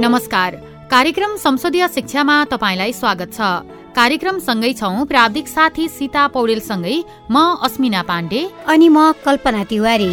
नमस्कार। कार्यक्रम संसदीय शिक्षामा तपाईँलाई स्वागत छ। कार्यक्रम सँगै छौं प्राविधिक साथी सीता पौडेलसँगै म अस्मिना पाण्डे। अनि म कल्पना तिवारी।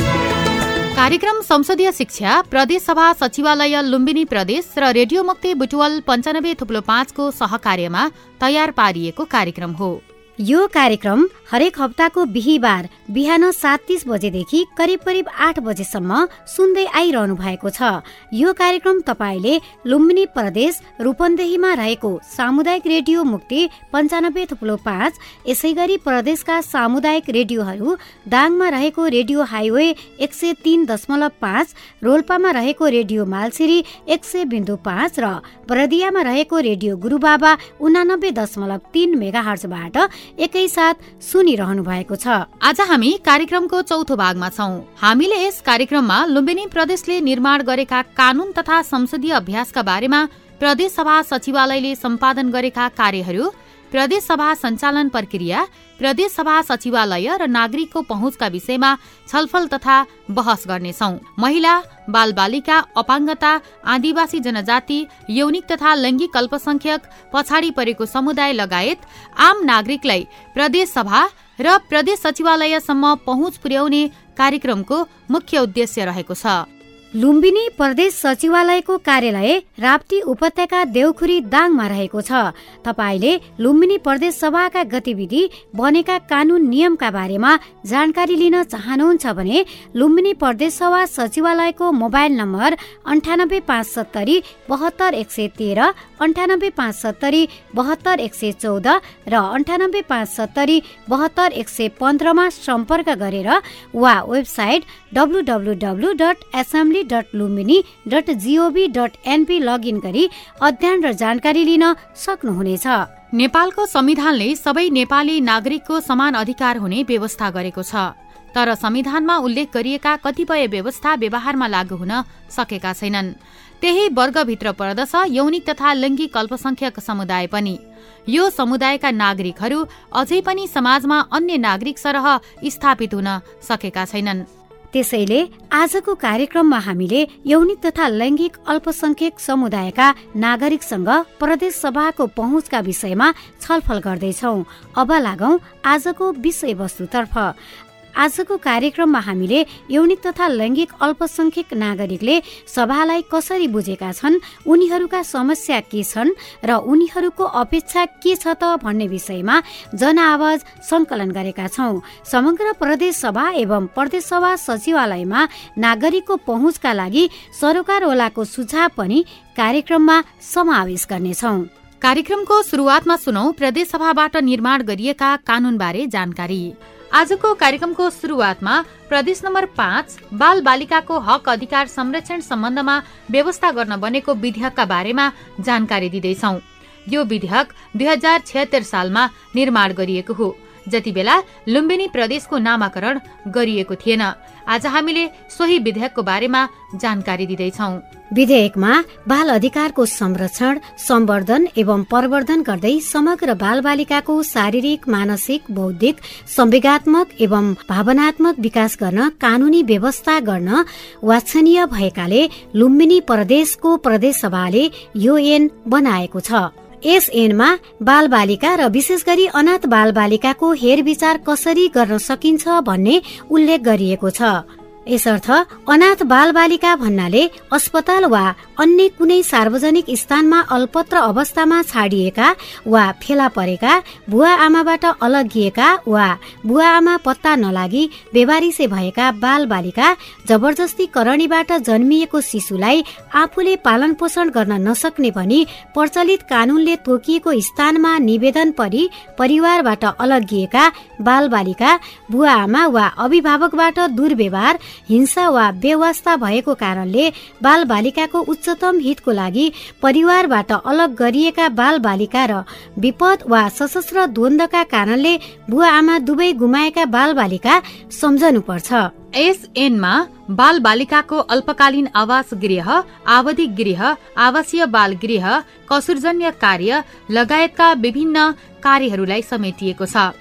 कार्यक्रम संसदीय शिक्षा प्रदेश सभा सचिवालय लुम्बिनी प्रदेश र रेडियो मुक्ति बुटवल पञ्चानब्बे थुप्लो पाँचको सहकार्यमा तयार पारिएको कार्यक्रम हो। यो कार्यक्रम हरेक हप्ताको बिहिबार बिहान सात तिस बजेदेखि करिब करिब आठ बजेसम्म सुन्दै आइरहनु भएको छ। यो कार्यक्रम तपाईँले लुम्बिनी प्रदेश रूपन्देहीमा रहेको सामुदायिक रेडियो मुक्ति पञ्चानब्बे थुप्लो पाँच यसै गरी प्रदेशका सामुदायिक रेडियोहरू दाङमा रहेको रेडियो हाइवे एक सय तिन दशमलव पाँच रोल्पामा रहेको रेडियो मालसिरी एक सय बिन्दु पाँच र बरदियामा रहेको रेडियो गुरुबाबा उनानब्बे दशमलव तिन मेगा हर्चबाट एकैसाथ सुनिरहनु भएको छ। आज हामी कार्यक्रमको चौथो भागमा छौं। हामीले यस कार्यक्रममा लुम्बिनी प्रदेशले निर्माण गरेका कानून तथा संसदीय अभ्यासका बारेमा प्रदेश सभा सचिवालयले सम्पादन गरेका कार्यहरू प्रदेश सभा सञ्चालन प्रक्रिया प्रदेश सभा सचिवालय र नागरिकको पहुँचका विषयमा छलफल तथा बहस गर्नेछौ। महिला बाल बालिका अपाङ्गता आदिवासी जनजाति यौनिक तथा लैङ्गिक अल्पसंख्यक पछाडि परेको समुदाय लगायत आम नागरिकलाई प्रदेश सभा र प्रदेश सचिवालयसम्म पहुँच पुर्याउने कार्यक्रमको मुख्य उद्देश्य रहेको छ। लुम्बिनी प्रदेश सचिवालयको कार्यालय राप्ती उपत्यका देउखुरी दाङमा रहेको छ। तपाईँले लुम्बिनी प्रदेश सभाका गतिविधि बनेका कानून नियमका बारेमा जानकारी लिन चाहनुहुन्छ भने लुम्बिनी प्रदेश सभा सचिवालयको मोबाइल नम्बर अन्ठानब्बे पाँच सत्तरी बहत्तर एक सय तेह्र अन्ठानब्बे पाँच सत्तरी बहत्तर एक सय चौध र अन्ठानब्बे पाँच सत्तरी बहत्तर एक सय पन्ध्रमा सम्पर्क गरेर वा website W W W dot assembly dot Lumbini dot gov dot NP login गरी अध्ययन र जानकारी लिन सक्नुहुनेछ। नेपालको संविधानले सबै नेपाली नागरिकको समान अधिकार हुने व्यवस्था गरेको छ तर संविधानमा उल्लेख गरिएका कतिपय व्यवस्था व्यवहारमा लागू हुन सकेका छैनन्। त्यही वर्गभित्र पर्दछ यौनिक तथा लैङ्गिक अल्पसंख्यक समुदाय पनि। यो समुदायका नागरिकहरू अझै पनि समाजमा अन्य नागरिक सरह स्थापित हुन सकेका छैनन्। त्यसैले आजको कार्यक्रममा हामीले यौनिक तथा लैङ्गिक अल्पसंख्यक समुदायका नागरिकसँग प्रदेश सभाको पहुँचका विषयमा छलफल गर्दैछौ। अब लागौ आजको विषयवस्तुतर्फ। आजको कार्यक्रममा हामीले यौनिक तथा लैङ्गिक अल्पसंख्यक नागरिकले सभालाई कसरी बुझेका छन् उनीहरूका समस्या के छन् र उनीहरूको अपेक्षा के छ त भन्ने विषयमा जनआवाज संकलन गरेका छौं। समग्र प्रदेश सभा एवं प्रदेश सभा सचिवालयमा नागरिकको पहुँचका लागि सरोकारवालाको सुझाव पनि कार्यक्रममा समावेश गर्नेछौ। कार्यक्रमको सुरुवातमा सुनौ प्रदेश सभाबाट निर्माण गरिएका कानूनबारे जानकारी। आजको कार्यक्रमको सुरुवातमा प्रदेश नम्बर पाँच बाल बालिकाको हक अधिकार संरक्षण सम्बन्धमा व्यवस्था गर्न बनेको विधेयकका बारेमा जानकारी दिँदैछौ। यो विधेयक दुई हजार सालमा निर्माण गरिएको हो। जति बेला लुम्बिनी प्रदेशको नामाकरण गरिएको थिएन। आज हामीले सोही विधेयकको बारेमा जानकारी दिँदैछौ। विधेयकमा बाल अधिकारको संरक्षण सम्वर्धन एवं प्रवर्धन गर्दै समग्र बाल बालिकाको शारीरिक मानसिक बौद्धिक संवेगात्मक एवं भावनात्मक विकास गर्न कानूनी व्यवस्था गर्न वाच्छनीय भएकाले लुम्बिनी प्रदेशको प्रदेश सभाले यो ऐन बनाएको छ। यस ऐनमा बाल बालिका र विशेष गरी अनाथ बाल बालिकाको हेरविचार कसरी गर्न सकिन्छ भन्ने उल्लेख गरिएको छ। यसर्थ अनाथ बाल बालिका भन्नाले अस्पताल वा अन्य कुनै सार्वजनिक स्थानमा अल्पत्र अवस्थामा छाडिएका वा फेला परेका बुवा आमाबाट अलगिएका वा बुवा आमा पत्ता नलागी बेबारिसे भएका बाल बालिका जबरजस्ती करणीबाट जन्मिएको शिशुलाई आफूले पालन पोषण गर्न नसक्ने भनी प्रचलित कानूनले तोकिएको स्थानमा निवेदन परि परिवारबाट अलगिएका बाल बालिका बुवा आमा वा अभिभावकबाट दुर्व्यवहार हिंसा वा बेवास्ता भएको कारणले बाल बालिकाको उच्चतम हितको लागि परिवारबाट अलग गरिएका बाल बालिका र विपद वा सशस्त्र द्वन्दका कारणले बुवा आमा दुवै गुमाएका बाल बालिका सम्झनु पर्छ यस एनमा बाल बालिकाको अल्पकालीन आवास गृह आवधिक गृह आवासीय बाल गृह कसुरजन्य कार्य लगायतका विभिन्न कार्यहरूलाई समेटिएको छ।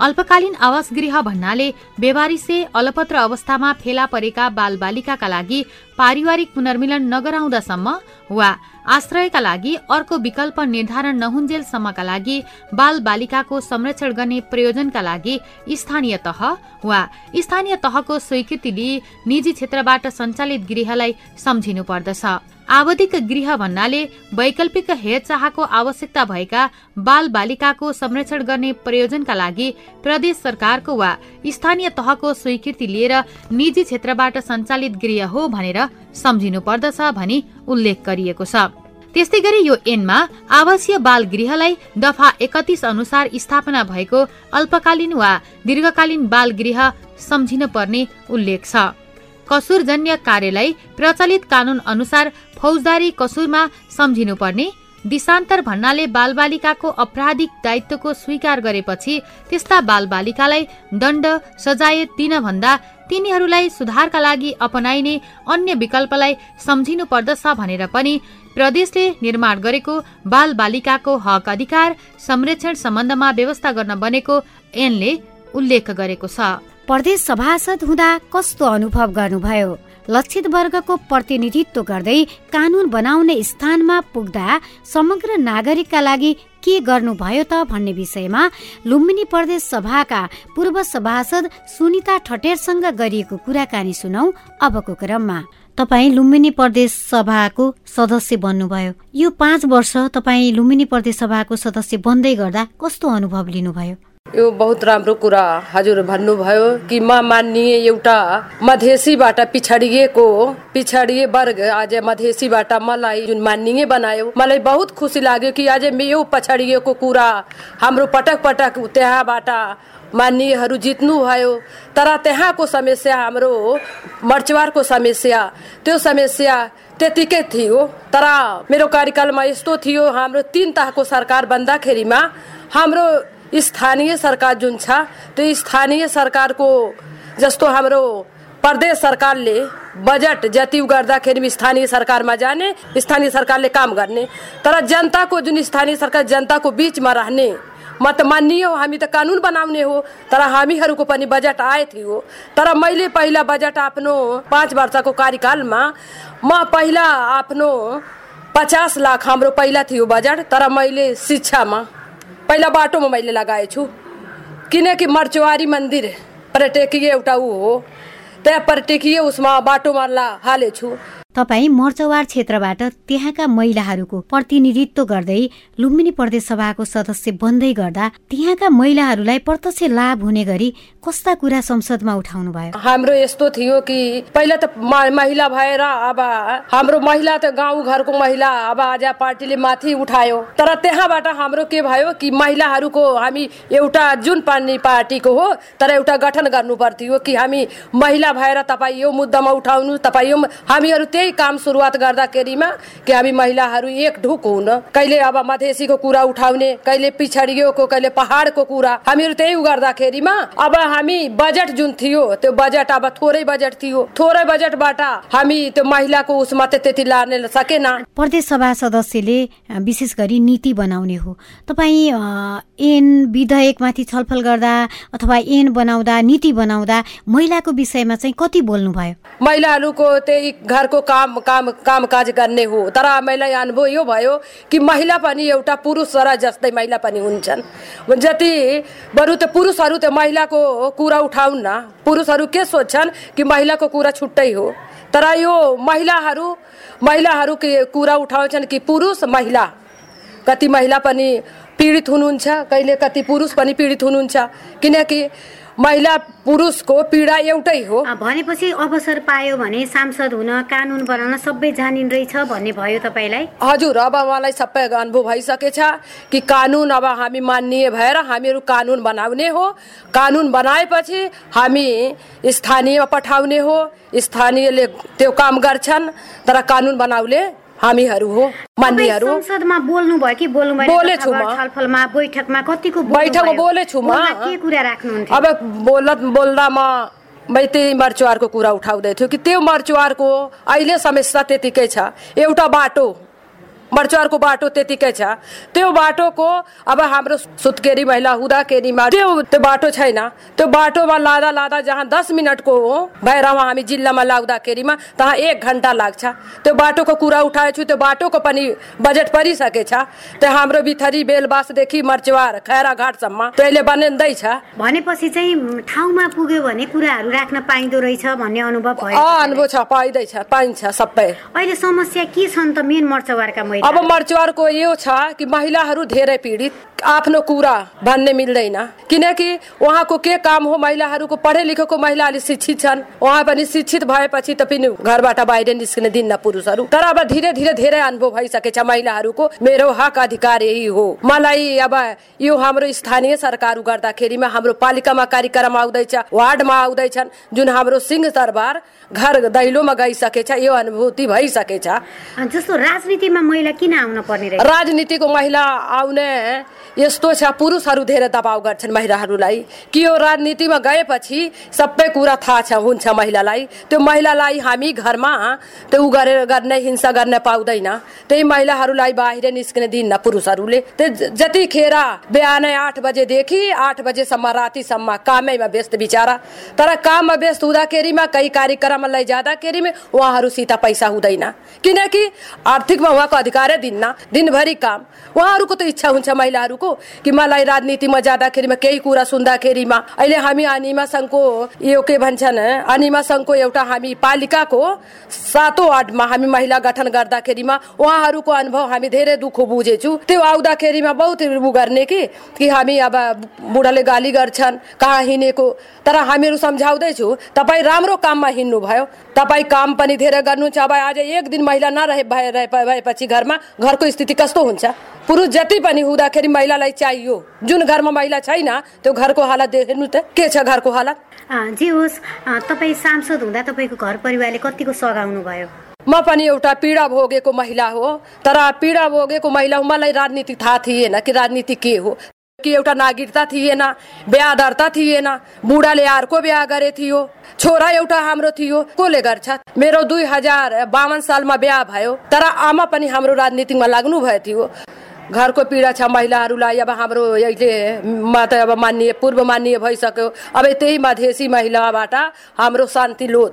अल्पकालीन आवास गृह भन्नाले बेवारिसे अलपत्र अवस्थामा फेला परेका बालबालिकाका लागि पारिवारिक पुनर्मिलन नगराउँदासम्म वा आश्रयका लागि अर्को विकल्प निर्धारण नहुन्जेलसम्मका लागि बाल बालिकाको संरक्षण गर्ने प्रयोजनका लागि स्थानीय तह वा स्थानीय तहको स्वीकृति लिई निजी क्षेत्रबाट सञ्चालित गृहलाई सम्झिनु पर्दछ आवधिक गृह भन्नाले वैकल्पिक हेरचाहको आवश्यकता भएका बाल बालिकाको संरक्षण गर्ने प्रयोजनका लागि प्रदेश सरकारको वा स्थानीय तहको स्वीकृति लिएर निजी क्षेत्रबाट सञ्चालित गृह हो भनेर सम्झिनु पर्दछ भनी उल्लेख गरिएको छ। त्यस्तै गरी यो एनमा आवासीय बाल गृहलाई दफा एकतिस अनुसार स्थापना भएको अल्पकालीन वा दीर्घकालीन बाल गृह सम्झिन पर्ने उल्लेख छ। कसुरजन्य कार्यलाई प्रचलित कानून अनुसार फौजदारी कसुरमा सम्झिनुपर्ने। दिशान्तर भन्नाले बालबालिकाको आपराधिक दायित्वको स्वीकार गरेपछि त्यस्ता बालबालिकालाई दण्ड सजाय दिन भन्दा तिनीहरूलाई सुधारका लागि अपनाइने अन्य विकल्पलाई सम्झिनु पर्दछ भनेर पनि प्रदेशले निर्माण गरेको बाल बालिकाको हक अधिकार संरक्षण सम्बन्धमा व्यवस्था गर्न बनेको ऐनले उल्लेख गरेको छ। प्रदेश सभासद हुँदा कस्तो अनुभव गर्नुभयो? लक्षित वर्गको प्रतिनिधित्व गर्दै कानून बनाउने स्थानमा पुग्दा समग्र नागरिकका लागि के गर्नुभयो त भन्ने विषयमा लुम्बिनी प्रदेश सभाका पूर्व सभासद सुनिता ठटेरसँग गरिएको कुराकानी सुनौ अबको क्रममा। तपाईँ लुम्बिनी प्रदेश सभाको सदस्य बन्नुभयो। यो पाँच वर्ष तपाईँ लुम्बिनी प्रदेश सभाको सदस्य बन्दै गर्दा कस्तो अनुभव लिनुभयो? यो बहुत राम्रो कुरा। हजुर भन्नुभयो कि म मान्ने एउटा मधेसीबाट पिछडिएको पिछडिए वर्ग। आज मधेसीबाट मलाई जुन मान्ने बनायो। मलाई बहुत खुसी लाग्यो कि आज यो पछडिएको कुरा हाम्रो पटक पटक त्यहाँबाट मान्यहरू जित्नुभयो। तर त्यहाँको समस्या हाम्रो मर्चवारको समस्या। त्यो समस्या त्यतिकै थियो। तर मेरो कार्यकालमा यस्तो थियो हाम्रो तिन तहको सरकार बन्दाखेरिमा हाम्रो स्थानीय सरकार जुन छ त्यो स्थानीय सरकारको जस्तो हाम्रो प्रदेश सरकारले बजेट जति गर्दाखेरि स्थानीय सरकारमा जाने स्थानीय सरकारले काम गर्ने तर जनताको जुन स्थानीय सरकार जनताको बिचमा रहने म त मानियो हामी त कानुन बनाउने हो। तर हामीहरूको पनि बजेट आए थियो तर मैले पहिला बजेट आफ्नो पाँच वर्षको कार्यकालमा म पहिला आफ्नो पचास लाख हाम्रो पहिला थियो बजेट तर मैले शिक्षामा पहिला बाटोमा मैले लगाएछु किनकि मर्चुवारी मन्दिर पर्यटकीय एउटा ऊ हो। त्यहाँ पर्यटकीय उसमा बाटोमा हालेछु। तपाईँ मर्चवार क्षेत्रबाट त्यहाँका महिलाहरूको प्रतिनिधित्व गर्दै लुम्बिनी प्रदेश सभाको सदस्य बन्दै गर्दा त्यहाँका महिलाहरूलाई प्रत्यक्ष लाभ हुने गरी कस्ता कुरा संसदमा उठाउनु भयो? हाम्रो यस्तो थियो कि पहिला त महिला भएर अब हाम्रो महिला त गाउँ घरको महिला अब आज पार्टीले माथि उठायो। तर त्यहाँबाट हाम्रो के भयो कि महिलाहरूको हामी एउटा जुन पार्टी पार्टीको हो तर एउटा गठन गर्नु पर्थ्यो कि हामी महिला भएर तपाईँ यो मुद्दामा उठाउनु तपाईँ यो हामीहरू त्यही काम सुरुवात गर्दाखेरिमा कि हामी महिलाहरू एक ढुक हुन? कहिले अब मधेसीको कुरा उठाउने कहिले पिछडियोको कहिले पहाडको कुरा। हामीहरू त्यही गर्दाखेरिमा अब हामी बजेट जुन थियो त्यो बजेट अब थोरै बजेट थियो। थोरै बजेटबाट हामी त्यो महिलाको उसमा त्यति लाने सकेन। प्रदेश सभा सदस्यले विशेष गरी नीति बनाउने हो। तपाईँ ऐन विधेयकमाथि छलफल गर्दा अथवा ऐन बनाउँदा नीति बनाउँदा महिलाको विषयमा चाहिँ कति बोल्नु भयो महिलाहरूको त्यही घरको काम काम काम काज गर्ने हो। तर मलाई अनुभव यो भयो कि महिला पनि एउटा पुरुष र जस्तै महिला पनि हुन्छन्। जति बरु त पुरुषहरू त महिलाको कुरा उठाउन्न पुरुषहरू के सोध्छन् कि महिलाको कुरा छुट्टै हो। तर यो महिलाहरू महिलाहरू कुरा उठाउँछन् कि पुरुष महिला। कति महिला पनि पीडित हुनुहुन्छ कहिले कति पुरुष पनि पीडित हुनुहुन्छ। किनकि महिला पुरुषको पीडा एउटै हो। भनेपछि अवसर पायो भने सांसद हुन कानुन बनाउन सबै जानिन रहेछ भन्ने भयो तपाईँलाई? हजुर अब मलाई सबै अनुभव भइसकेछ कि कानुन अब हामी मान्य भएर हामीहरू कानुन बनाउने हो। कानुन बनाएपछि हामी स्थानीय पठाउने हो। स्थानीयले त्यो काम गर्छन् तर कानुन बनाउने हामीहरू हो मान्नेहरू। संसदमा बोल्नु भयो कि बोल्नु बोलेछु म। छलफलमा बैठकमा कतिको बैठकमा बोलेछु म। के कुरा राख्नुहुन्थ्यो? अब बोल बोल्दा म मै त्यही मर्चुवारको कुरा उठाउँदै थियो कि त्यो मर्चुवारको अहिले समस्या त्यतिकै छ। एउटा बाटो मर्चुवारको बाटो त्यतिकै छ। त्यो बाटोको अब हाम्रो सुत्केरी महिला हुँदाखेरिमा त्यो त्यो बाटो छैन। त्यो बाटोमा लाँदा लाँदा जहाँ दस मिनटको हो भएर हामी जिल्लामा लाग्दाखेरिमा तहाँ एक घन्टा लाग्छ। त्यो बाटोको कुरा उठाएछु त्यो बाटोको पनि बजेट परिसकेछ। त्यो हाम्रो बिथरी बेलबासदेखि मर्चुवार खैरा घाटसम्म त्यसले बनिँदैछ भनेपछि चाहिँ ठाउँमा पुग्यो भने कुराहरू राख्न पाइँदो रहेछ भन्ने अनुभव अनुभव छ पाइँदैछ पाइन्छ सबै। अहिले समस्या के छन् त मेन मर्चवारका महिला? अब मर्चुवारको यो छ कि महिलाहरू धेरै पीडित आफ्नो कुरा भन्ने मिल्दैन। किनकि उहाँको के काम हो महिलाहरूको पढे लेखेको महिलाले शिक्षित छन्। उहाँ पनि शिक्षित भएपछि त पनि घरबाट बाहिर निस्किन दिन्न पुरुषहरू। तर अब धीरे धीरे धेरै अनुभव भइसकेछ महिलाहरूको। मेरो हक अधिकार यही हो। मलाई अब यो हाम्रो स्थानीय सरकार गर्दाखेरिमा हाम्रो पालिकामा कार्यक्रम आउँदैछ वार्डमा आउँदैछन् जुन हाम्रो सिंह दरबार घर दैलोमा गइसकेछ यो अनुभूति भइसकेछ। जस्तो राजनीतिमा महिला किन आउन पर्ने राजनीतिको महिला आउने यस्तो छ पुरुषहरू धेरै दबाव गर्छन् महिलाहरूलाई। कि यो राजनीतिमा गएपछि सबै कुरा थाहा छ हुन्छ महिलालाई। त्यो महिलालाई हामी घरमा त्यो उ गरेर गर्ने हिंसा गर्न पाउँदैन। त्यही महिलाहरूलाई बाहिर निस्किन दिन्न पुरुषहरूले। त्यो जतिखेर बिहानै आठ बजेदेखि आठ बजेसम्म रातिसम्म कामैमा व्यस्त बिचरा। तर काममा व्यस्त हुँदाखेरिमा कहीँ कार्यक्रममा लैजाँदाखेरिमा उहाँहरूसित पैसा हुँदैन। किनकि आर्थिकमा उहाँको अधिकारै दिन्न दिनभरि काम। उहाँहरूको त इच्छा हुन्छ महिलाहरूको कि मलाई राजनीतिमा जाँदाखेरिमा केही कुरा सुन्दाखेरिमा अहिले हामी अनिमा सङ्घको यो के भन्छन् अनिमा सङ्घको एउटा हामी पालिकाको सातौँ वार्डमा हामी महिला गठन गर्दाखेरिमा उहाँहरूको अनुभव हामी धेरै दुःख बुझेछु। त्यो आउँदाखेरिमा बहुत उ गर्ने कि कि हामी अब बुढाले गाली गर्छन् कहाँ हिँडेको। तर हामीहरू सम्झाउँदैछु तपाईँ राम्रो काममा हिँड्नु भयो तपाईँ काम पनि धेरै गर्नुहुन्छ। अब आज एक दिन महिला नरहे भएपछि घरमा घरको स्थिति कस्तो हुन्छ? पुरुष जति पनि हुँदाखेरि महिलालाई चाहियो। जुन घरमा महिला छैन त्यो घरको हालत हेर्नु त के छ घरको हालत? जे होस् तपाईँ सांसद हुँदा तपाईँको घर परिवारले कतिको सघाउनु भयो? म पनि एउटा पीडा भोगेको महिला हो तर पीडा भोगेको महिला हो मलाई राजनीति थाहा थिएन कि राजनीति के हो। कि एउटा नागरिकता थिएन बिहा दर्ता थिएन बुढाले अर्को बिहा गरे थियो छोरा एउटा हाम्रो थियो कसले गर्छ? मेरो दुई हजार बावन सालमा बिहा भयो तर आमा पनि हाम्रो राजनीतिमा लाग्नु भयो थियो। घरको पीडा छ महिलाहरूलाई अब हाम्रो अहिले त अब मान्य पूर्व मान्य भइसक्यो। अब त्यही मधेसी महिलाबाट हाम्रो शान्ति लोध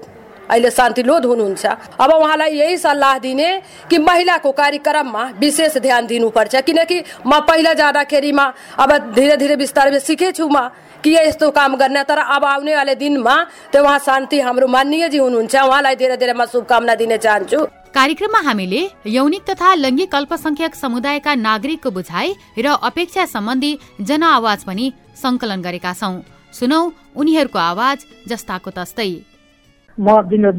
अहिले शान्ति लोध हुनुहुन्छ। अब उहाँलाई यही सल्लाह दिने कि महिलाको कार्यक्रममा विशेष ध्यान दिनुपर्छ। किनकि म पहिला जाँदाखेरिमा अब धीरे धीरे बिस्तारै सिकेछु म कि यस्तो काम गर्ने तर अब आउने वाले दिनमा त्यो उहाँ शान्ति हाम्रो मान्यजी हुनुहुन्छ। उहाँलाई धेरै धेरै म शुभकामना दिन चाहन्छु। कार्यक्रममा हामीले यौनिक तथा लैङ्गिक अल्पसंख्यक समुदायका नागरिकको बुझाइ र अपेक्षा सम्बन्धी जनआवाज पनि संकलन गरेका छौं। सुनौ उनीहरूको आवाज जस्ताको तस्तै। म विनोद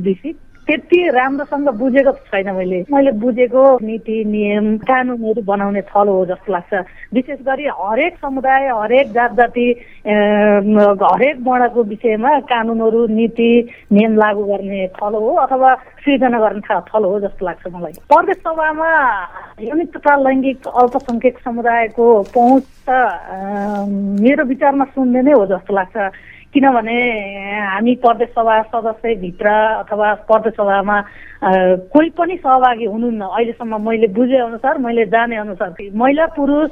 त्यति राम्रोसँग बुझेको छैन मैले। मैले बुझेको नीति नियम कानुनहरू बनाउने थलो हो जस्तो लाग्छ। विशेष गरी हरेक समुदाय हरेक जात जाति हरेक वर्णको विषयमा कानुनहरू नीति नियम लागू गर्ने थलो हो अथवा सृजना गर्ने थलो हो जस्तो लाग्छ मलाई। प्रदेश सभामा यौनिक तथा लैङ्गिक अल्पसङ्ख्यक समुदायको पहुँच त मेरो विचारमा सुन्ने नै हो जस्तो लाग्छ। किनभने हामी प्रदेश सभा सदस्यभित्र अथवा प्रदेश सभामा कोही पनि सहभागी हुनुहुन्न। अहिलेसम्म मैले बुझे अनुसार मैले जाने अनुसार महिला पुरुष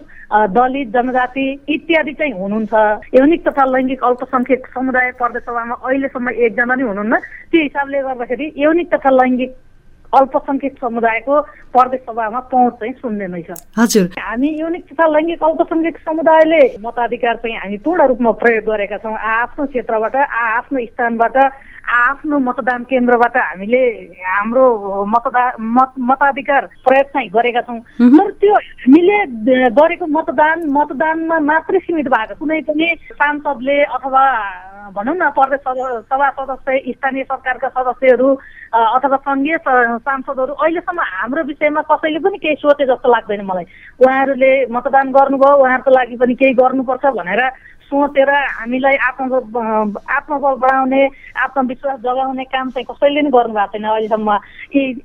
दलित जनजाति इत्यादि चाहिँ हुनुहुन्छ। यौनिक तथा लैङ्गिक अल्पसङ्ख्यक समुदाय प्रदेश सभामा अहिलेसम्म एकजना नै हुनुहुन्न। त्यो हिसाबले गर्दाखेरि यौनिक तथा लैङ्गिक अल्पसङ्ख्यक समुदायको प्रदेश सभामा पहुँच चाहिँ शून्य नै छ। हजुर। हामी युनिक तथा लैङ्गिक अल्पसङ्ख्यक समुदायले मताधिकार चाहिँ हामी पूर्ण रूपमा प्रयोग गरेका छौँ। आफ्नो क्षेत्रबाट आफ्नो स्थानबाट आफ्नो मतदान केन्द्रबाट हामीले हाम्रो मतदान मत मताधिकार प्रयोग चाहिँ गरेका छौँ। तर त्यो हामीले गरेको मतदान मतदानमा मात्रै सीमित भएको कुनै पनि सांसदले अथवा भनौँ न प्रदेश सभा सदस्य स्थानीय सरकारका सदस्यहरू अथवा सङ्घीय सांसदहरू अहिलेसम्म हाम्रो विषयमा कसैले पनि केही सोचे जस्तो लाग्दैन मलाई। उहाँहरूले मतदान गर्नुभयो उहाँहरूको लागि पनि केही गर्नुपर्छ भनेर सोचेर हामीलाई आत्म आत्मबल बढाउने आत्मविश्वास जगाउने काम चाहिँ कसैले पनि गर्नुभएको छैन अहिलेसम्म।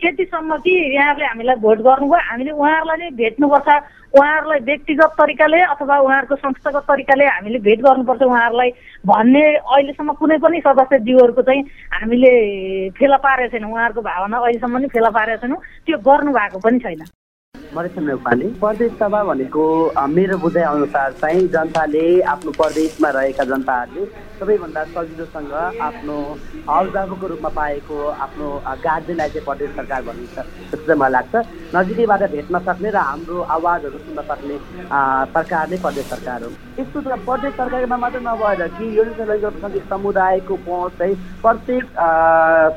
यतिसम्म कि यहाँहरूले हामीलाई भोट गर्नुभयो हामीले उहाँहरूलाई नै भेट्नुपर्छ। उहाँहरूलाई व्यक्तिगत तरिकाले अथवा उहाँहरूको संस्थागत तरिकाले हामीले भेट गर्नुपर्छ उहाँहरूलाई भन्ने अहिलेसम्म कुनै पनि सदस्यज्यूहरूको चाहिँ हामीले फेला पारेको छैनौँ। उहाँहरूको भावना अहिलेसम्म पनि फेला पारेको छैनौँ। त्यो गर्नु भएको पनि छैन। मरेसन नेपाली प्रदेश सभा भनेको मेरो बुझाइ अनुसार चाहिँ जनताले आफ्नो प्रदेशमा रहेका जनताहरूले सबैभन्दा सजिलोसँग आफ्नो अभिभावकको रूपमा पाएको आफ्नो गार्जेनलाई चाहिँ प्रदेश सरकार भनिन्छ जस्तो चाहिँ मलाई लाग्छ। नजिकैबाट भेट्न सक्ने र हाम्रो आवाजहरू सुन्न सक्ने सरकार नै प्रदेश सरकार हो। यस्तो प्रदेश सरकारमा मात्रै नभएर कि यो अल्पसङ्ख्यक समुदायको पहुँच चाहिँ प्रत्येक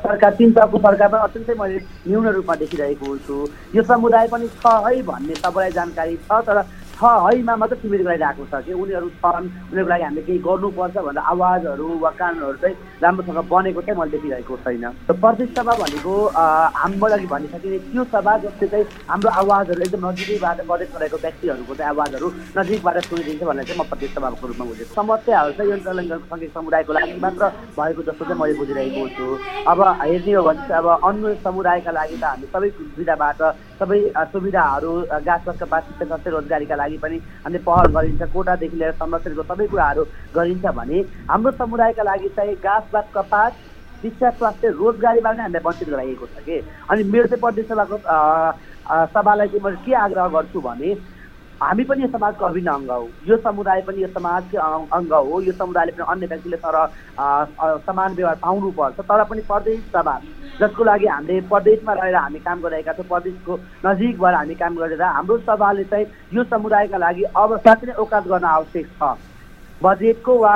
सरकार तिन तहको सरकारमा अत्यन्तै मैले न्यून रूपमा देखिरहेको हुन्छु। यो समुदाय पनि छ। है भन्ने सबैलाई जानकारी छ तर छ हैमा मात्रै सीमित गरिरहेको छ कि उनीहरू छन् उनीहरूको लागि हामीले केही गर्नुपर्छ भनेर आवाजहरू वा कानुनहरू चाहिँ राम्रोसँग बनेको चाहिँ मैले देखिरहेको छैन। प्रदेश सभा भनेको हाम्रो लागि भनिसके त्यो सभा जसले चाहिँ हाम्रो आवाजहरू एकदम नजिकैबाट प्रदेश रहेको व्यक्तिहरूको चाहिँ आवाजहरू नजिकबाट सुनिदिन्छ भनेर चाहिँ म प्रदेश सभाको रूपमा बुझेको समस्याहरू चाहिँ यो तेलङ्गानाको सङ्घीय समुदायको लागि मात्र भएको जस्तो चाहिँ मैले बुझिरहेको छु। अब हेर्ने हो भने चाहिँ अब अन्य समुदायका लागि त हामी सबै सुविधाबाट सबै सुविधाहरू गाँस शिक्षा रोजगारीका लागि लागि पनि हामीले पहल गरिन्छ कोटादेखि लिएर संरक्षणको सबै कुराहरू गरिन्छ भने हाम्रो समुदायका लागि चाहिँ गाँसबाट कपास शिक्षा स्वास्थ्य रोजगारीबाट नै हामीलाई वञ्चित गराइएको छ कि। अनि मेरो चाहिँ प्रदेश सभाको सभालाई चाहिँ मैले के आग्रह गर्छु भने हामी पनि यो समाजको अभिन्न अङ्ग हो। यो समुदाय पनि यो समाजकै अङ्ग हो। यो समुदायले पनि अन्य व्यक्तिले तर समान व्यवहार पाउनुपर्छ। तर पनि प्रदेश सभा जसको लागि हामीले प्रदेशमा रहेर हामी काम गरिरहेका छौँ प्रदेशको नजिकबाट हामी काम गरेर हाम्रो सभाले चाहिँ यो समुदायका लागि अब साँच्चै नै औकात गर्न आवश्यक छ। बजेटको वा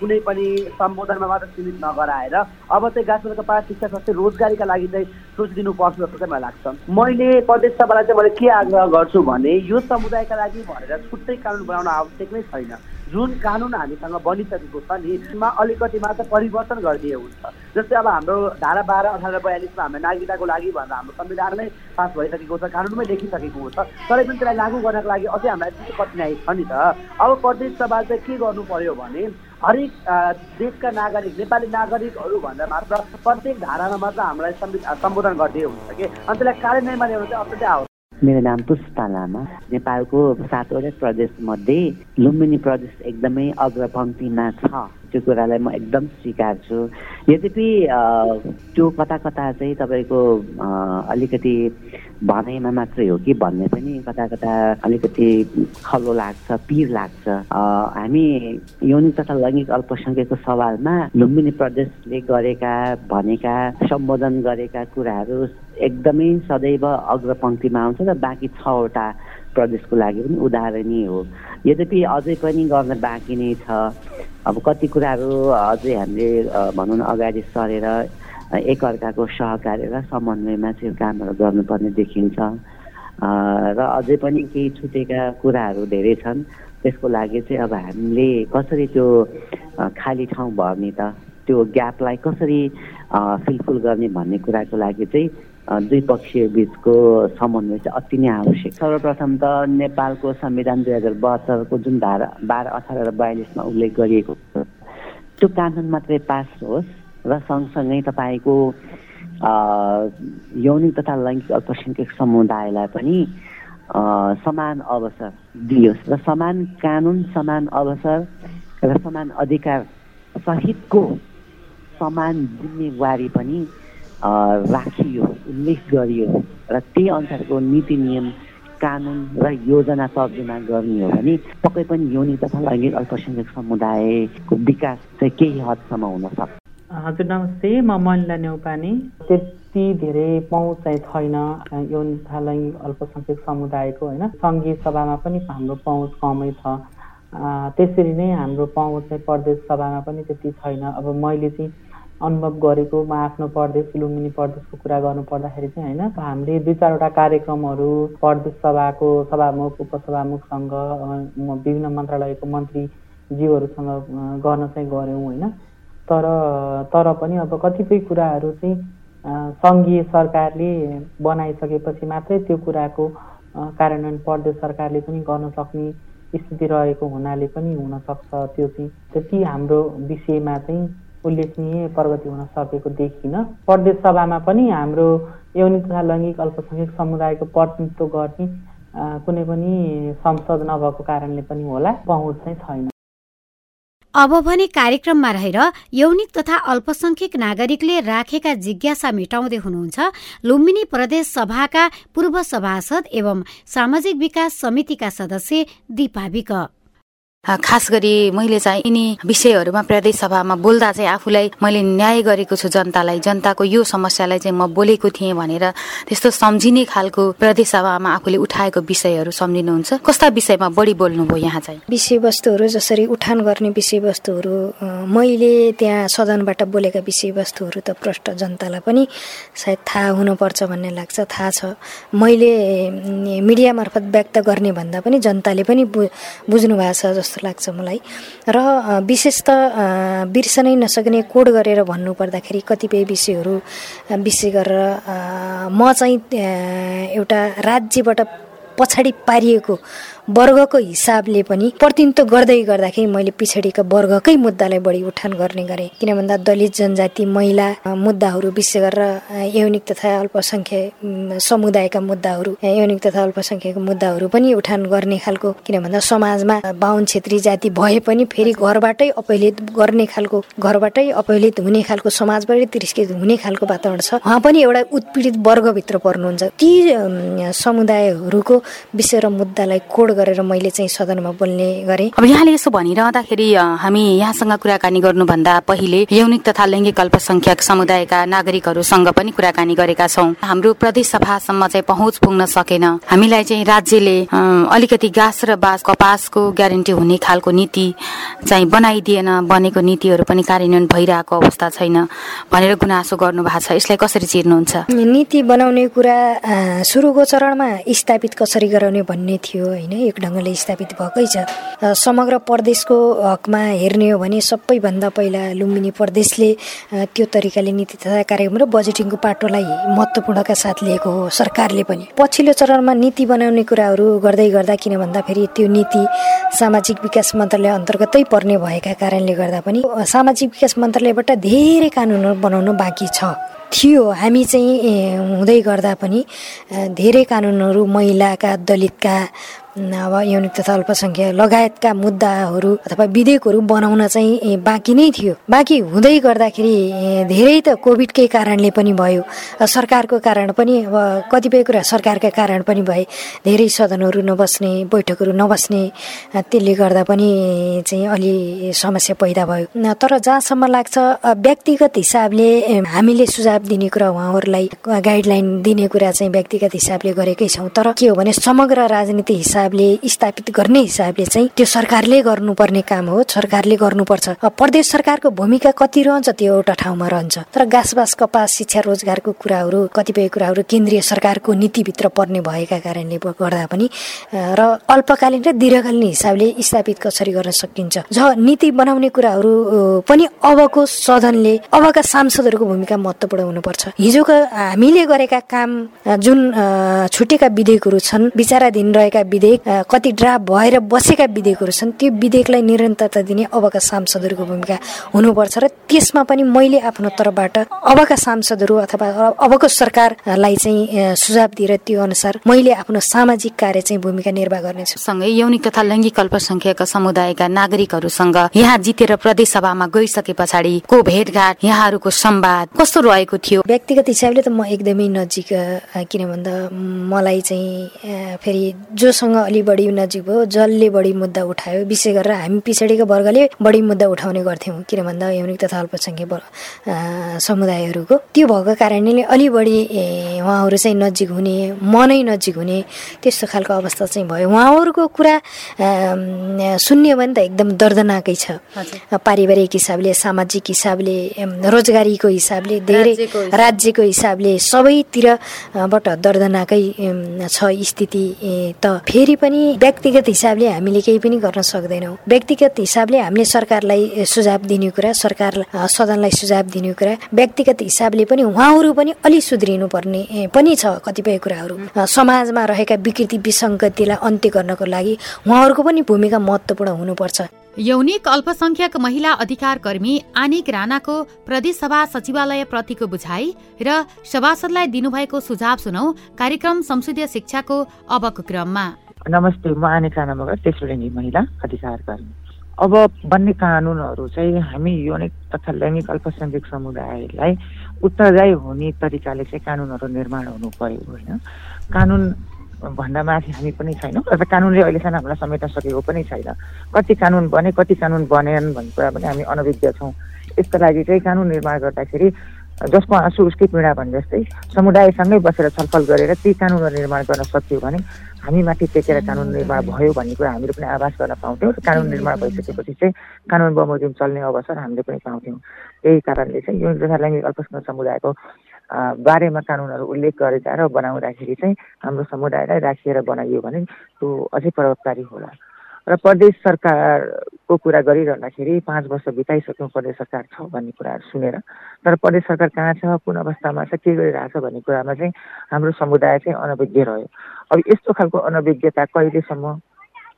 कुनै पनि सम्बोधनमा मात्र सीमित नगराएर अब चाहिँ गाछको पास शिक्षा स्वास्थ्य रोजगारीका लागि चाहिँ सोचिदिनुपर्छ जस्तो चाहिँ मलाई लाग्छ। मैले प्रदेश सभालाई चाहिँ मैले के आग्रह गर्छु भने यो समुदायका लागि भनेर छुट्टै कानुन बनाउन आवश्यक नै छैन। जुन कानुन हामीसँग बनिसकेको छ नि त्यसमा अलिकति मात्र परिवर्तन गरिदिए हुन्छ। जस्तै अब हाम्रो धारा बाह्र अठार बयालिसमा हाम्रो नागरिकताको लागि भनेर हाम्रो संविधानमै पास भइसकेको छ कानुनमै लेखिसकेको छ। तरै पनि त्यसलाई लागू गर्नको लागि अझै हामीलाई त्यस्तो कठिनाइ छ नि त। अब प्रदेश सभा चाहिँ के गर्नु पर्यो भने हरेक देशका नागरिक नेपाली नागरिकहरू भन्दा मात्र प्रत्येक धारामा मात्र हामीलाई सम्बोधन गरिदिए हुन्छ कि। अनि त्यसलाई कार्यान्वयनमा ल्याउनु चाहिँ अत्यन्तै मेरो नाम पुष्पा लामा। नेपालको सातवटा प्रदेशमध्ये लुम्बिनी प्रदेश एकदमै अग्रपङ्क्तिमा छ। त्यो कुरालाई म एकदम स्वीकार्छु यद्यपि त्यो कता कता चाहिँ तपाईँको अलिकति भनाइमा मात्रै हो कि भन्ने पनि कता कता अलिकति खल्लो लाग्छ पिर लाग्छ। हामी यौनिक तथा लैङ्गिक अल्पसङ्ख्यकको सवालमा लुम्बिनी प्रदेशले गरेका भनेका सम्बोधन गरेका कुराहरू एकदमै सदैव अग्रपङ्क्तिमा आउँछ र बाँकी छवटा प्रदेशको लागि पनि उदाहरणीय हो। यद्यपि अझै पनि गर्न बाँकी नै छ। अब कति कुराहरू अझै हामीले भनौँ न अगाडि सरेर एकअर्काको सहकार्य र समन्वयमा चाहिँ कामहरू गर्नुपर्ने देखिन्छ। र अझै पनि केही छुटेका कुराहरू धेरै छन्। त्यसको लागि चाहिँ अब हामीले कसरी त्यो खाली ठाउँ भर्ने त त्यो ग्यापलाई कसरी फिलफुल गर्ने भन्ने कुराको लागि चाहिँ दुई पक्षीय बिचको समन्वय चाहिँ अति नै आवश्यक सर्वप्रथम त नेपालको संविधान दुई हजार बहत्तरको जुन धारा बाह्र अठार र बयालिसमा उल्लेख गरिएको त्यो कानुन मात्रै पास होस् र सँगसँगै तपाईँको यौनिक तथा लैङ्गिक अल्पसङ्ख्यक समुदायलाई पनि समान अवसर दियोस् र समान कानुन समान अवसर र समान अधिकार सहितको समान जिम्मेवारी पनि राखियो उल्लेख गरियो र त्यही अनुसारको नीति नियम कानुन र योजना तर्जुमा गर्ने हो भने पक्कै पनि योनि तथा लैङ्गिक अल्पसङ्ख्यक समुदायको विकास चाहिँ केही हदसम्म हुन सक्छ। हजुर नमस्ते म मनिला नेउपाने त्यति धेरै पहुँच चाहिँ छैन यौन तथा लैङ्गिक अल्पसङ्ख्यक समुदायको होइन? सङ्घीय सभामा पनि हाम्रो पहुँच कमै छ। त्यसरी नै हाम्रो पहुँच चाहिँ प्रदेश सभामा पनि त्यति छैन। अब मैले चाहिँ अनुभव गरेको म आफ्नो प्रदेश लुम्बिनी प्रदेशको कुरा गर्नु पर्दाखेरि चाहिँ होइन हामीले दुई चारवटा कार्यक्रमहरू प्रदेश सभाको सभामुख उपसभामुखसँग विभिन्न मन्त्रालयको मन्त्रीज्यूहरूसँग गर्न चाहिँ गऱ्यौँ होइन। तर तर पनि अब कतिपय कुराहरू चाहिँ सङ्घीय सरकारले बनाइसकेपछि मात्रै त्यो कुराको कार्यान्वयन प्रदेश सरकारले पनि गर्न सक्ने स्थिति रहेको हुनाले पनि हुनसक्छ त्यो चाहिँ। त्यति हाम्रो विषयमा चाहिँ उल्लेखनीय प्रगति हुन सकेको देखिन। प्रदेश सभामा पनि हाम्रो यौनिक तथा लैङ्गिक अल्पसङ्ख्यक समुदायको प्रतिनिधित्व गर्ने कुनै पनि संसद नभएको कारणले पनि होला पहुँच चाहिँ छैन। अब भने कार्यक्रममा रहेर यौनिक तथा अल्पसंख्यक नागरिकले राखेका जिज्ञासा मेटाउँदै हुनुहुन्छ लुम्बिनी प्रदेश सभाका पूर्व सभासद एवं सामाजिक विकास समितिका सदस्य दिपा विक। खास गरी मैले चाहिँ यिनी विषयहरूमा प्रदेश सभामा बोल्दा चाहिँ आफूलाई मैले न्याय गरेको छु जनतालाई। जनताको यो समस्यालाई चाहिँ म बोलेको थिएँ भनेर त्यस्तो सम्झिने खालको प्रदेश सभामा आफूले उठाएको विषयहरू सम्झिनुहुन्छ। कस्ता विषयमा बढी बोल्नुभयो यहाँ चाहिँ? विषयवस्तुहरू जसरी उठान गर्ने विषयवस्तुहरू मैले त्यहाँ सदनबाट बोलेका विषयवस्तुहरू त प्रष्ट जनतालाई पनि सायद थाहा हुनुपर्छ भन्ने लाग्छ थाहा छ। मैले मिडिया मार्फत व्यक्त गर्ने भन्दा पनि जनताले पनि बुझ्नु भएको छ जस्तो जस्तो लाग्छ मलाई। र विशेष त बिर्सनै नसक्ने कोड गरेर भन्नुपर्दाखेरि कतिपय विषयहरू विशेष गरेर म चाहिँ एउटा राज्यबाट पछाडि पारिएको वर्गको हिसाबले पनि प्रतिनिधित्व गर्दै गर्दाखेरि मैले पिछडिका वर्गकै मुद्दालाई बढी उठान गर्ने गरेँ। किन भन्दा दलित जनजाति महिला मुद्दाहरू विशेष गरेर यौनिक तथा अल्पसङ्ख्यक समुदायका मुद्दाहरू यौनिक तथा अल्पसङ्ख्यक मुद्दाहरू पनि उठान गर्ने खालको किन भन्दा समाजमा बाहुन छेत्री जाति भए पनि फेरि घरबाटै अपहिलित गर्ने खालको घरबाटै अपहिलित हुने खालको समाजबाटै तिरस्कृत हुने खालको वातावरण छ। उहाँ पनि एउटा उत्पीडित वर्गभित्र पर्नुहुन्छ। ती समुदायहरूको विषय र मुद्दालाई कोड गरेर मैले चाहिँ सदनमा बोल्ने गरेँ। अब यहाँले यसो भनिरहँदाखेरि हामी यहाँसँग कुराकानी गर्नुभन्दा पहिले यौनिक तथा लैङ्गिक अल्पसङ्ख्यक समुदायका नागरिकहरूसँग पनि कुराकानी गरेका छौँ। हाम्रो प्रदेश सभासम्म चाहिँ पहुँच पुग्न सकेन। हामीलाई चाहिँ राज्यले अलिकति गाँस र बाँस कपासको ग्यारेन्टी हुने खालको नीति चाहिँ बनाइदिएन बनेको नीतिहरू पनि कार्यान्वयन भइरहेको अवस्था छैन भनेर गुनासो गर्नु भएको छ। यसलाई कसरी चिर्नुहुन्छ? नीति बनाउने कुरा सुरुको चरणमा स्थापित कसरी गराउने भन्ने थियो होइन? एक ढङ्गले स्थापित भएकै छ। समग्र प्रदेशको हकमा हेर्ने हो भने सबैभन्दा पहिला लुम्बिनी प्रदेशले त्यो तरिकाले नीति तथा कार्यक्रम र बजेटिङको पाटोलाई महत्त्वपूर्णका साथ लिएको हो सरकारले पनि। पछिल्लो चरणमा नीति बनाउने कुराहरू गर्दै गर्दा किन भन्दाखेरि त्यो नीति सामाजिक विकास मन्त्रालय अन्तर्गतै पर्ने भएका कारणले गर्दा पनि सामाजिक विकास मन्त्रालयबाट धेरै कानुनहरू बनाउनु बाँकी छ। थियो हामी चाहिँ हुँदै गर्दा पनि धेरै कानुनहरू महिलाका दलितका अब यौनिक तथा अल्पसङ्ख्यक लगायतका मुद्दाहरू अथवा विधेयकहरू बनाउन चाहिँ बाँकी नै थियो। बाँकी हुँदै गर्दाखेरि धेरै त कोभिडकै कारणले पनि भयो। सरकारको कारण पनि अब कतिपय कुरा सरकारका कारण पनि भए। धेरै सदनहरू नबस्ने बैठकहरू नबस्ने त्यसले गर्दा पनि चाहिँ अलि समस्या पैदा भयो। तर जहाँसम्म लाग्छ व्यक्तिगत हिसाबले हामीले सुझाव दिने कुरा उहाँहरूलाई गाइडलाइन दिने कुरा चाहिँ व्यक्तिगत हिसाबले गरेकै छौँ। तर के हो भने समग्र राजनीति हिसाब हिसाबले स्थापित गर्ने हिसाबले चाहिँ त्यो सरकारले गर्नुपर्ने काम हो सरकारले गर्नुपर्छ। प्रदेश सरकारको भूमिका कति रहन्छ त्यो एउटा ठाउँमा रहन्छ। तर घाँसबास कपास शिक्षा रोजगारको कुराहरू कतिपय कुराहरू केन्द्रीय सरकारको नीतिभित्र पर्ने भएका कारणले गर्दा पनि र अल्पकालीन र दीर्घकालीन हिसाबले स्थापित कसरी गर्न सकिन्छ? ज नीति बनाउने कुराहरू पनि अबको सदनले अबका सांसदहरूको भूमिका महत्त्वपूर्ण हुनुपर्छ। हिजोका हामीले गरेका काम जुन छुटेका विधेयकहरू छन् विचाराधीन रहेका विधेयक विधेयक कति ड्राफ्ट भएर बसेका विधेयकहरू छन् त्यो विधेयकलाई निरन्तरता दिने अबका सांसदहरूको भूमिका हुनुपर्छ र त्यसमा पनि मैले आफ्नो तर्फबाट अबका सांसदहरू अथवा अबको सरकारलाई चाहिँ सुझाव दिएर त्यो अनुसार मैले आफ्नो सामाजिक कार्य चाहिँ भूमिका निर्वाह गर्नेछु। सँगै यौनिक तथा लैङ्गिक अल्पसङ्ख्यक समुदायका नागरिकहरूसँग यहाँ जितेर प्रदेश सभामा गइसके पछाडिको भेटघाट यहाँहरूको संवाद कस्तो रहेको थियो? व्यक्तिगत हिसाबले त म एकदमै नजिक किन भन्दा मलाई चाहिँ फेरि जोसँग अलि बढी नजिक भयो। जसले बढी मुद्दा उठायो। विशेष गरेर हामी पछाडिको वर्गले बढी मुद्दा उठाउने गर्थ्यौँ। किन भन्दा यौनिक तथा अल्पसङ्ख्यक समुदायहरूको। त्यो भएको कारणले अलि बढी उहाँहरू चाहिँ नजिक हुने मनै नजिक हुने त्यस्तो खालको अवस्था चाहिँ भयो। उहाँहरूको कुरा सुन्यो भने त एकदम दर्दनाकै छ। पारिवारिक हिसाबले सामाजिक हिसाबले रोजगारीको हिसाबले धेरै राज्यको हिसाबले। सबैतिरबाट दर्दनाकै छ स्थिति त फेरि पनि व्यक्तिगत हिसाबले हामीले केही पनि गर्न सक्दैनौँ। व्यक्तिगत हिसाबले हामीले सरकारलाई सुझाव दिने कुरा सरकार सदनलाई सुझाव दिने कुरा व्यक्तिगत हिसाबले पनि उहाँहरू पनि अलि सुध्रिनु पर्ने पनि छ कतिपय कुराहरू। समाजमा रहेका विकृति विसङ्गतिलाई अन्त्य गर्नको लागि उहाँहरूको पनि भूमिका महत्त्वपूर्ण हुनुपर्छ। यौनिक अल्पसंख्यक महिला अधिकार कर्मी आनिक राणाको प्रदेशसभा सचिवालय प्रतिको बुझाइ र सभासदलाई दिनुभएको सुझाव सुनौ कार्यक्रम संसदीय शिक्षाको अबको क्रममा। नमस्ते म आने राणा मगर तेस्रो लिङ्गी महिला अधिकार कर्मी अब बन्ने कानुनहरू चाहिँ हामी यौनिक तथा लैङ्गिक अल्पसङ्ख्यक समुदायलाई उत्तरदायी हुने तरिकाले चाहिँ कानुनहरू निर्माण हुनु पर्यो होइन। कानुन भन्दा माथि हामी पनि छैनौँ र कानुनले अहिलेसम्म हामीलाई समेट्न सकेको पनि छैन। कति कानुन बने कति कानुन बनेन भन्ने कुरा पनि हामी अनभिज्ञ छौँ। यसको लागि चाहिँ कानुन निर्माण गर्दाखेरि जसको आँसु उसकै पीडा भने जस्तै समुदायसँगै बसेर छलफल गरेर ती कानुनहरू निर्माण गर्न सकियो भने हामी माथि टेकेर कानुन निर्माण भयो भन्ने कुरा हामीले पनि आभास गर्न पाउँथ्यौँ र कानुन निर्माण भइसकेपछि चाहिँ कानुन बमोजिम चल्ने अवसर हामीले पनि पाउँथ्यौँ। त्यही कारणले चाहिँ यो तथा लैङ्गिक अल्पसङ्ख्यक समुदायको बारेमा कानुनहरू उल्लेख गरेका र बनाउँदाखेरि चाहिँ हाम्रो समुदायलाई राखिएर बनाइयो भने त्यो अझै प्रभावकारी होला। र प्रदेश सरकारको कुरा गरिरहँदाखेरि पाँच वर्ष बिताइसक्यौँ प्रदेश सरकार छ भन्ने कुराहरू सुनेर तर प्रदेश सरकार कहाँ छ कुन अवस्थामा छ के गरिरहेछ भन्ने कुरामा चाहिँ हाम्रो समुदाय चाहिँ अनभिज्ञ रह्यो। अब यस्तो खालको अनभिज्ञता कहिलेसम्म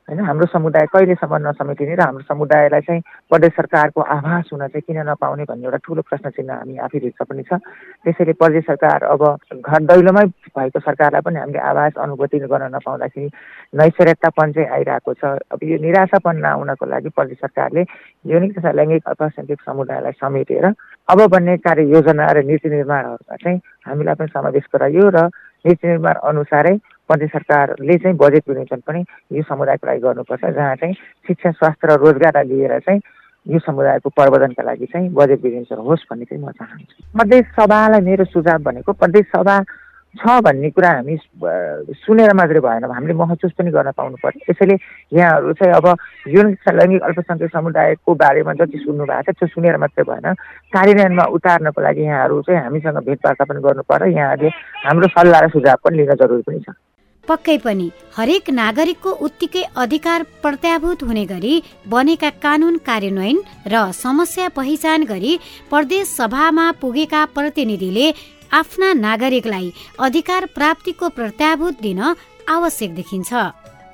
होइन? हाम्रो समुदाय कहिलेसम्म नसमेटिने र हाम्रो समुदायलाई चाहिँ प्रदेश सरकारको आभास हुन चाहिँ किन नपाउने भन्ने एउटा ठुलो प्रश्न चिन्ह हामी आफैभित्र पनि छ। त्यसैले प्रदेश सरकार अब घर दैलोमै भएको सरकारलाई पनि हामीले आवाज अनुभूति गर्न नपाउँदाखेरि नैसर्यतापन चाहिँ आइरहेको छ। अब यो निराशापन नआउनको लागि प्रदेश सरकारले यौनिक तथा लैङ्गिक अल्पसङ्ख्यक समुदायलाई समेटेर अब बन्ने कार्य योजना र नीति निर्माणहरूमा चाहिँ हामीलाई पनि समावेश गराइयो र नीति निर्माण अनुसारै प्रदेश सरकारले चाहिँ बजेट विनियोजन पनि यो समुदायको लागि गर्नुपर्छ जहाँ चाहिँ शिक्षा स्वास्थ्य र रोजगारलाई लिएर चाहिँ यो समुदायको प्रवर्धनका लागि चाहिँ बजेट विनियोजन होस् भन्ने चाहिँ म चाहन्छु। प्रदेश सभालाई मेरो सुझाव भनेको प्रदेश सभा छ भन्ने कुरा हामी सुनेर मात्रै भएन हामीले महसुस पनि गर्न पाउनु पर्यो त्यसैले यहाँहरू चाहिँ अब जुन लैङ्गिक अल्पसङ्ख्यक समुदायको बारेमा जति सुन्नु भएको छ त्यो सुनेर मात्रै भएन। कार्यान्वयनमा उतार्नको लागि यहाँहरू चाहिँ हामीसँग भेटवार्ता पनि गर्नु पर्यो यहाँहरूले हाम्रो सल्लाह र सुझाव पनि लिन जरुरी पनि छ। पक्कै पनि हरेक नागरिकको उत्तिकै अधिकार प्रत्याभूत हुने गरी बनेका कानून कार्यान्वयन र समस्या पहिचान गरी प्रदेश सभामा पुगेका प्रतिनिधिले आफ्ना नागरिकलाई अधिकार प्राप्तिको प्रत्याभूत दिन आवश्यक देखिन्छ।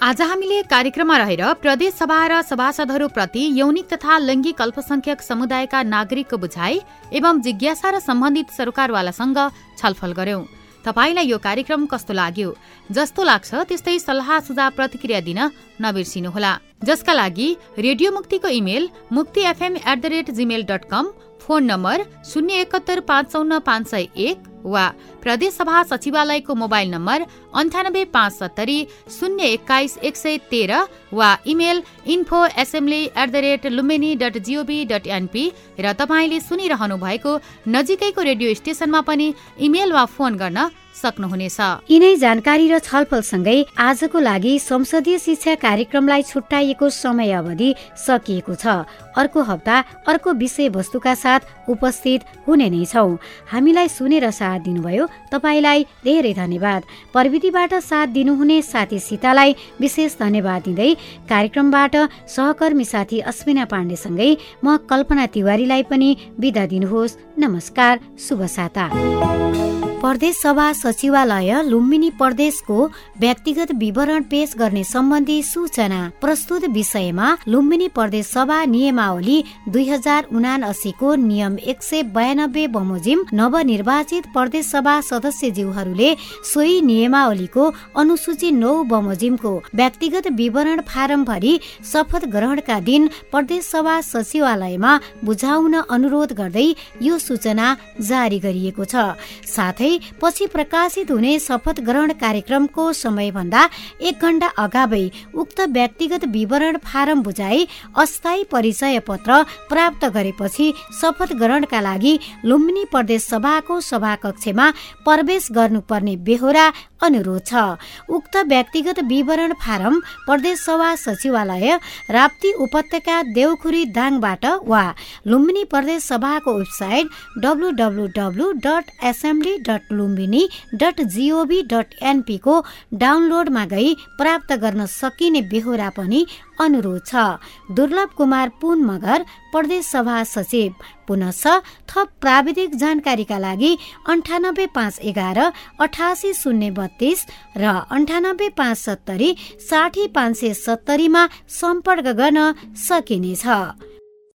आज हामीले कार्यक्रममा रहेर प्रदेश सभा र सभासदहरूप्रति यौनिक तथा लैङ्गिक अल्पसंख्यक समुदायका नागरिकको बुझाइ एवं जिज्ञासा र सम्बन्धित सरकारवालासँग छलफल गर्यौं तपाईँलाई यो कार्यक्रम कस्तो लाग्यो? जस्तो लाग्छ त्यस्तै सल्लाह सुझाव प्रतिक्रिया दिन नबिर्सिनुहोला। जसका लागि रेडियो मुक्तिको email Mukti FM at the rate gmail dot com phone number शून्य एकहत्तर पाँच चौन्न पाँच सय एक वा प्रदेशसभा सचिवालयको मोबाइल नम्बर अन्ठानब्बे पाँच सत्तरी शून्य एक्काइस एक सय तेह्र वा email info assembly at the rate Lumbini dot gov dot np र तपाईँले सुनिरहनु भएको नजिकैको रेडियो स्टेशनमा पनि इमेल वा फोन गर्न सक्नुहुनेछ। यिनै जानकारी र छलफलसँगै आजको लागि संसदीय शिक्षा कार्यक्रमलाई छुट्याइएको समय अवधि सकिएको छ। अर्को हप्ता अर्को विषय वस्तुका साथ उपस्थित हुने नै छौ। हामीलाई सुनेर साथ दिनुभयो। तपाईँलाई धेरै धन्यवाद। प्रविधिबाट साथ दिनुहुने साथी सीतालाई विशेष धन्यवाद दिँदै कार्यक्रमबाट सहकर्मी साथी अस्मिना पाण्डेसँगै म कल्पना तिवारीलाई पनि बिदा दिनुहोस्। नमस्कार शुभ साता। प्रदेश सभा सचिवालय लुम्बिनी प्रदेशको व्यक्तिगत विवरण पेश गर्ने सम्बन्धी सूचना प्रस्तुत विषयमा लुम्बिनी प्रदेश सभा नियमावली दुई हजार उनासीको नियम एक सय बयानब्बे बमोजिम नवनिर्वाचित प्रदेश सभा सदस्यज्यूहरूले सोही नियमावलीको अनुसूची नौ बमोजिमको व्यक्तिगत विवरण फारम भरी शपथ ग्रहणका दिन प्रदेश सभा सचिवालयमा बुझाउन अनुरोध गर्दै यो सूचना जारी गरिएको छ। साथै पछि प्रकाशित हुने शपथ ग्रहण कार्यक्रमको समयभन्दा एक घण्टा अगावै उक्त व्यक्तिगत विवरण फारम बुझाई अस्थायी परिचय पत्र प्राप्त गरेपछि शपथ ग्रहणका लागि लुम्बिनी प्रदेश सभाको सभाकक्षमा प्रवेश गर्नुपर्ने बेहोरा अनुरोध छ। उक्त व्यक्तिगत विवरण फारम प्रदेश सभा सचिवालय राप्ती उपत्यका देउखुरी दाङबाट वा लुम्बिनी प्रदेश सभाको website W dot assembly dot Lumbini dot gov dot एनपीको डाउनलोडमा गई प्राप्त गर्न सकिने बेहोरा पनि अनुरोध छ। दुर्लभ कुमार पुन मगर प्रदेश सभा सचिव। पुनश थप प्राविधिक जानकारीका लागि अन्ठानब्बे पाँच एघार अठासी शून्य बत्तीस र अन्ठानब्बे पाँच सत्तरी साठी पाँच सय सत्तरीमा सम्पर्क गर्न सकिनेछ।